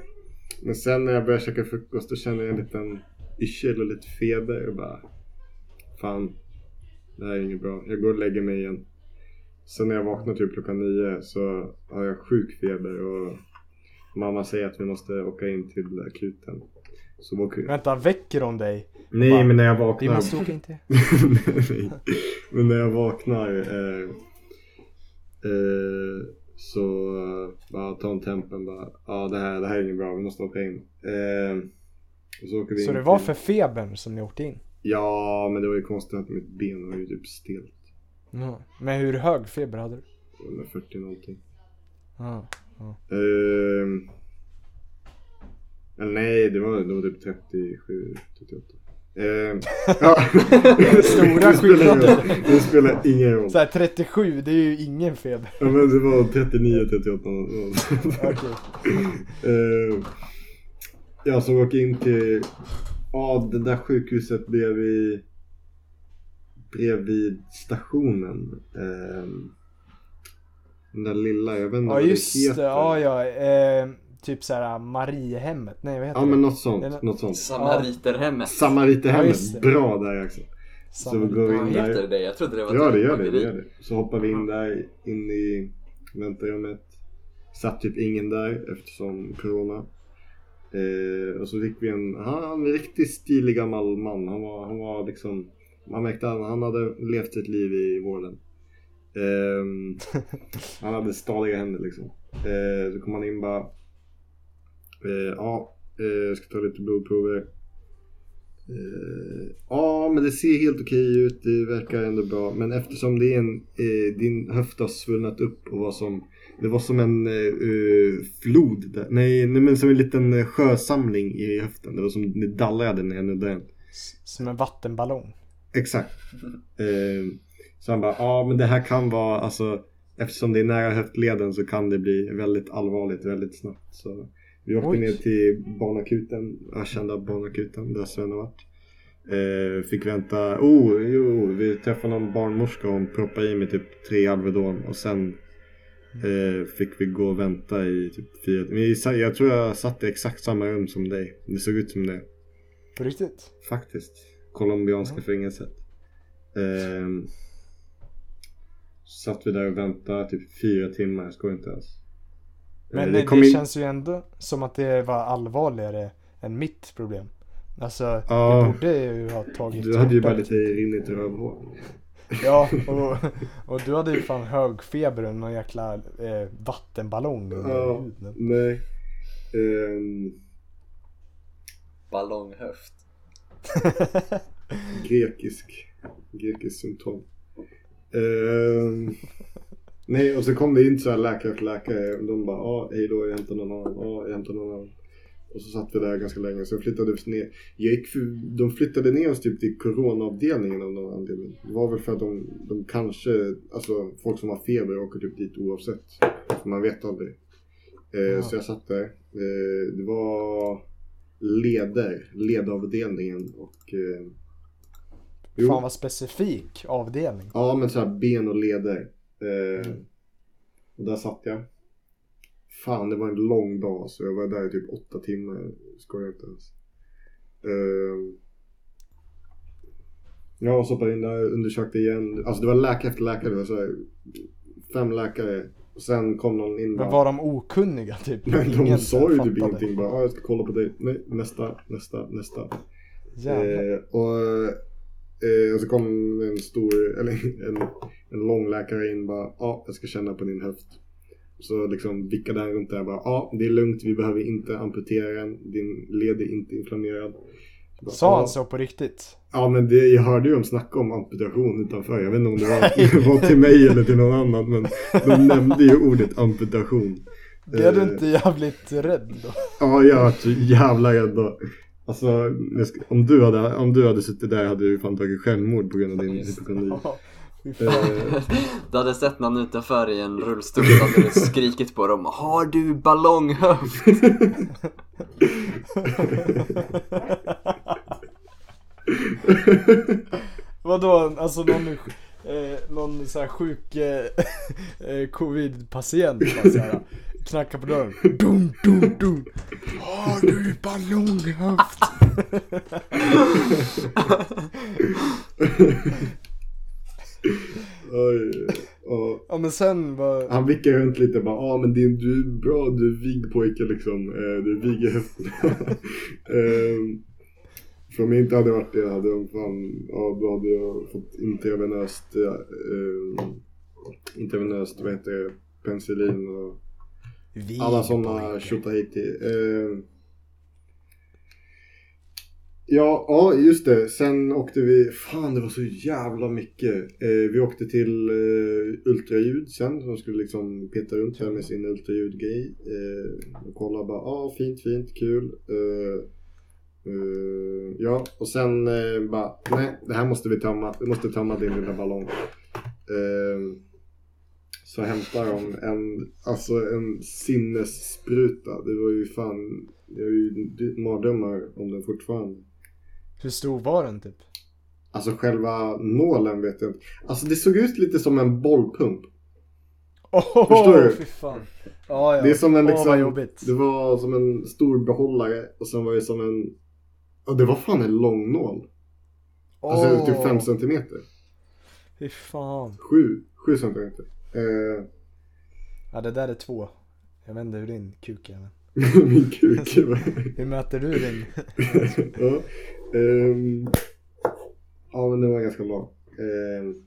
men sen när jag började käka frukost då kände jag en liten yrsel och lite feber. Jag bara, fan, det här är inget bra. Jag går och lägger mig igen. Sen när jag vaknar typ klockan nio så har jag sjuk feber och mamma säger att vi måste åka in till akuten. Så vi åker... Vänta, väcker de dig? Nej Bara, men när jag Vi vaknar måste åka in till... Nej. Men när jag vaknar eh, eh, så eh, bara tar en tempen bara Ja det här, det här är inget bra, vi måste åka in. Eh, och så åker vi Så in det var till- för febern som ni åkte in? Ja men det var ju konstigt att mitt ben var ju typ stelt. Ja. Men hur hög feber hade du? 140 någonting. Ja. Eh, eller nej det var, det var typ 37, 38. Eh, ja. Stora det, skillnader. det spelar ingen roll. Så här, 37, det är ju ingen feber. Ja, men det var 39, 38. Okej. Eh, ja, så vi åker in till, ja det där sjukhuset bredvid, bredvid stationen. Eh, den där lilla, jag vet inte Ja vad just det, heter. ja ja. Eh, typ såhär Mariehemmet, nej vad heter Ja det? men något sånt, Det är nå- något sånt. Samariterhemmet. Ja, Samariterhemmet, det. bra där också. Så vi går in heter där. det? Jag trodde det var Ja typ det ett gör det, det gör det. Så hoppar vi in där, in i väntrummet. Satt typ ingen där eftersom corona. Eh, och så fick vi en, han, en riktigt stilig gammal man. Han var, han var liksom, man märkte att han hade levt ett liv i vården. Ehm, han hade stadiga händer liksom. Eh, så kom han in bara, eh, ja, eh, jag ska ta lite blodprover. Eh, ja, men det ser helt okej ut. Det verkar ändå bra. Men eftersom det är en, din höft har svullnat upp och var som, det var som en flod. Där. Nej, nej, men som en liten sjösamling i höften. Det var som det dallrade när jag nuddade den. Som en vattenballong. Exakt. Eh, så han bara, ja men det här kan vara, alltså eftersom det är nära höftleden så kan det bli väldigt allvarligt väldigt snabbt. Så vi åkte Oj. ner till barnakuten, ökända barnakuten där Sven har varit. Eh, fick vänta, oh jo, vi träffade någon barnmorska och hon proppade i mig typ tre Alvedon och sen eh, fick vi gå och vänta i typ fyra sa- Jag tror jag satt i exakt samma rum som dig. Det såg ut som det. På riktigt? Faktiskt. Colombianska fängelset. Ehm, satt vi där och väntade typ fyra timmar, jag skojar inte ens. Eh, Men det, det in- känns ju ändå som att det var allvarligare än mitt problem. Alltså, Ja. det borde ju ha tagit Du hade ju bara lite rinnigt rövhår. Ja, och, och du hade ju fan hög feber och någon jäkla eh, vattenballong under Ja, huden. nej. Ehm, Ballonghöft. grekisk. Grekisk symptom. Ehm, nej, och så kom det in så här läkare efter läkare. Och de bara, ja, hej då, jag hämtar någon annan. Ja, jag hämtar någon annan. Och så satt vi där ganska länge. Sen flyttade vi ner. Jag gick de flyttade ner oss typ till coronaavdelningen av någon anledning. Det var väl för att de, de kanske, alltså folk som har feber åker typ dit oavsett. För man vet aldrig. Eh, Ja. Så jag satt där. Eh, det var leder, ledavdelningen och eh. Fan vad specifik avdelning. Ja men såhär ben och leder. Eh, och där satt jag. Fan det var en lång dag så jag var där i typ åtta timmar. Skojar inte ens. Eh, ja och så hoppade in där undersökte igen. Alltså det var läkare efter läkare. Det var så här, fem läkare. Och sen kom någon in Men var de okunniga typ? Men de sa ju typ ingenting. Bara ah, jag ska kolla på dig. Nej nästa, nästa, nästa. Jävlar. Eh, och, eh, och så kom en stor, eller en, en lång läkare in bara, ja jag ska känna på din höft. Så liksom vickade han runt där bara, ja det är lugnt, vi behöver inte amputera den, din led är inte inflammerad. Bara, Sa han så på riktigt? Ja men det, jag hörde ju dem snacka om amputation utanför. Jag vet inte om det var, var till mig eller till någon annan men de nämnde ju ordet amputation. Blev du Eh, inte jävligt rädd då? Ja, jag var jävla rädd då. Alltså, om du, hade, om du hade suttit där hade du fan tagit självmord på grund av din hypokondri. Eh, Du hade sett någon utanför i en rullstol så hade du skrikit på dem Har du ballonghöft? Vadå, alltså någon, eh, någon så här sjuk eh, eh, covid-patient knackar på dörren. Dum, dum, dum. Har du ballonghaft? oj, och Ja men sen var... han vickar runt lite och bara, ja ah, men din, du är bra, du är vig pojke liksom. Eh, du är vig um, för om jag inte hade varit det hade de fan, ja då hade jag fått intravenöst, eh, intravenöst, vad heter det, penicillin och Vi Alla sådana tjotahejti. Eh, ja, ja, just det. Sen åkte vi, fan det var så jävla mycket. Eh, vi åkte till eh, ultraljud sen. De skulle liksom peta runt här med sin ultraljudgrej. Eh, och kolla bara, ja ah, fint, fint, kul. Eh, Eh, ja, och sen eh, bara, nej, det här måste vi tömma. Vi måste tömma din lilla ballong. Eh, så hämtar de en, alltså en sinnesspruta. Det var ju fan, jag har ju mardrömmar om den fortfarande. Hur stor var den typ? Alltså själva nålen vet jag inte. Alltså det såg ut lite som en bollpump. Åh, Förstår du? fy fan. Ja, ja. Det är som en liksom, jobbigt. det var som en stor behållare och sen var det som en, ja det var fan en lång nål. Alltså Åh, typ 5 centimeter. Fy fan. 7, 7 centimeter. Eh, Ja, det där är två. Jag vet inte hur din kuk är. Min kuk. Hur möter du din? ja. ehm, ja men det var ganska bra. Ehm,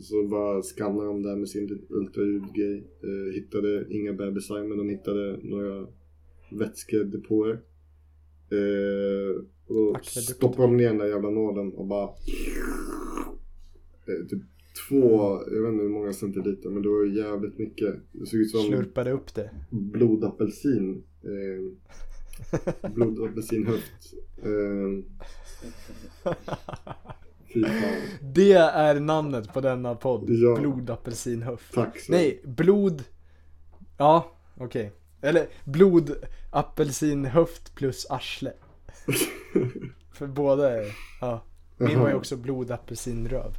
så bara skannade de där med sin ultraljudgrej. Eh, hittade inga bebisar men de hittade några vätskedepåer. Eh, och stoppade de ner den där jävla nålen och bara eh, typ två, jag vet inte hur många centiliter men det var ju jävligt mycket. Det såg ut som Slurpade upp det. blodapelsin. Eh, blodapelsinhöft. Eh. Det är namnet på denna podd. Ja. Blodapelsinhöft. Tack så Nej, blod... Ja, okej. Eller blodapelsinhöft plus arsle. För båda är... Ja. Min var ju också blodapelsinröv.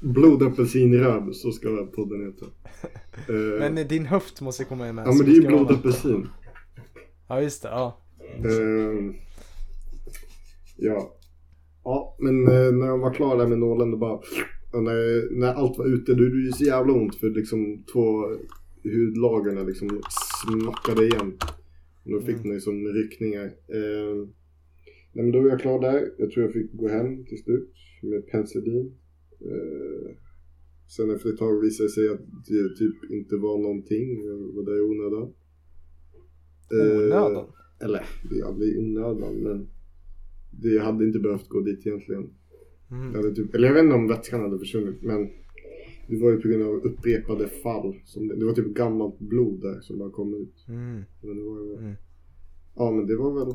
Blodapelsinröv, så ska podden heta. Eh, Men din höft måste komma med. ja men det är ju blodapelsin. Ja, just det. Ja. Eh, ja. Ja, men eh, när de var klara där med nålen då bara... När, när allt var ute då gjorde det ju så jävla ont för liksom två hudlagren liksom smackade igen. Och då fick Mm. man ju som ryckningar. Nej men då var jag klar där. Jag tror jag fick gå hem till slut med penicillin. Eh, sen efter ett tag visade det sig att det typ inte var någonting. Jag var där i onödan. Eh, Onödan. eller, det är onödan men det, hade inte behövt gå dit egentligen. Mm. Typ, eller jag vet inte om vätskan hade försvunnit men det var ju på grund av upprepade fall. Som det, det var typ gammalt blod där som bara kom ut. Mm. Men det var ju, Mm. Ja men det var väl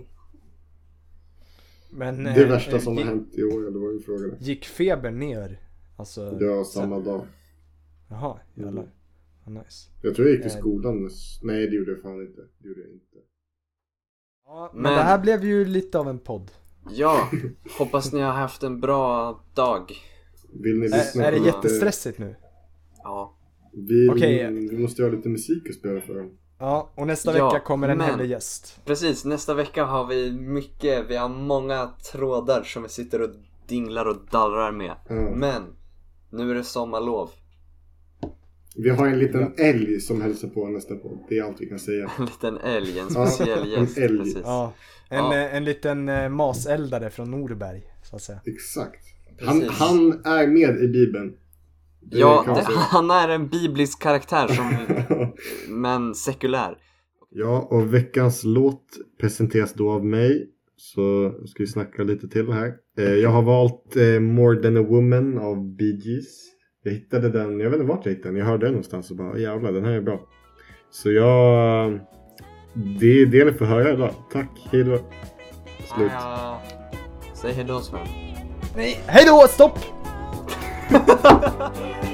Men... det eh, värsta som har gick- hänt i år. Det var ju frågan. Gick febern ner? Alltså... Ja, sen- samma dag. Jaha, jävlar. Mm. Vad nice. Jag tror jag gick till Eh. skolan. Nej det gjorde jag fan inte. Det gjorde jag inte. Ja, men, Men- det här blev ju lite av en podd. Ja, hoppas ni har haft en bra dag. Vill ni lyssna är det på lite- jättestressigt nu? Ja. Vi, Okej. vi måste ha lite musik att spela för dem. Ja, och nästa Ja, vecka kommer en men- hemlig gäst. Precis, nästa vecka har vi mycket, vi har många trådar som vi sitter och dinglar och dallrar med. Ja. Men, nu är det sommarlov. Vi har en liten älg som hälsar på nästa podd. Det är allt vi kan säga. En liten älg, en speciell en gäst. älg. Precis. Ja, en, Ja. eh, en liten eh, maseldare från Norberg, så att säga. Exakt. Han, han är med i Bibeln. Det Ja, det, han är en biblisk karaktär som, men sekulär. ja, och veckans låt presenteras då av mig. Så ska vi snacka lite till här. Eh, jag har valt eh, More than a woman av Bee Gees. Jag hittade den, jag vet inte vart jag hittade den. Jag hörde den någonstans och bara jävlar den här är bra. Så jag... Det är det ni får höra idag. Tack, hejdå. Slut. Ja. Säg hejdå Sven. Nej, hej då, stopp!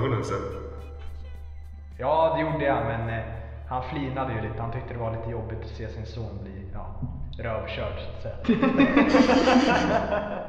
ögonen sen. Ja, det gjorde jag, men eh, han flinade ju lite. Han tyckte det var lite jobbigt att se sin son bli ja, rövkörd, så att säga.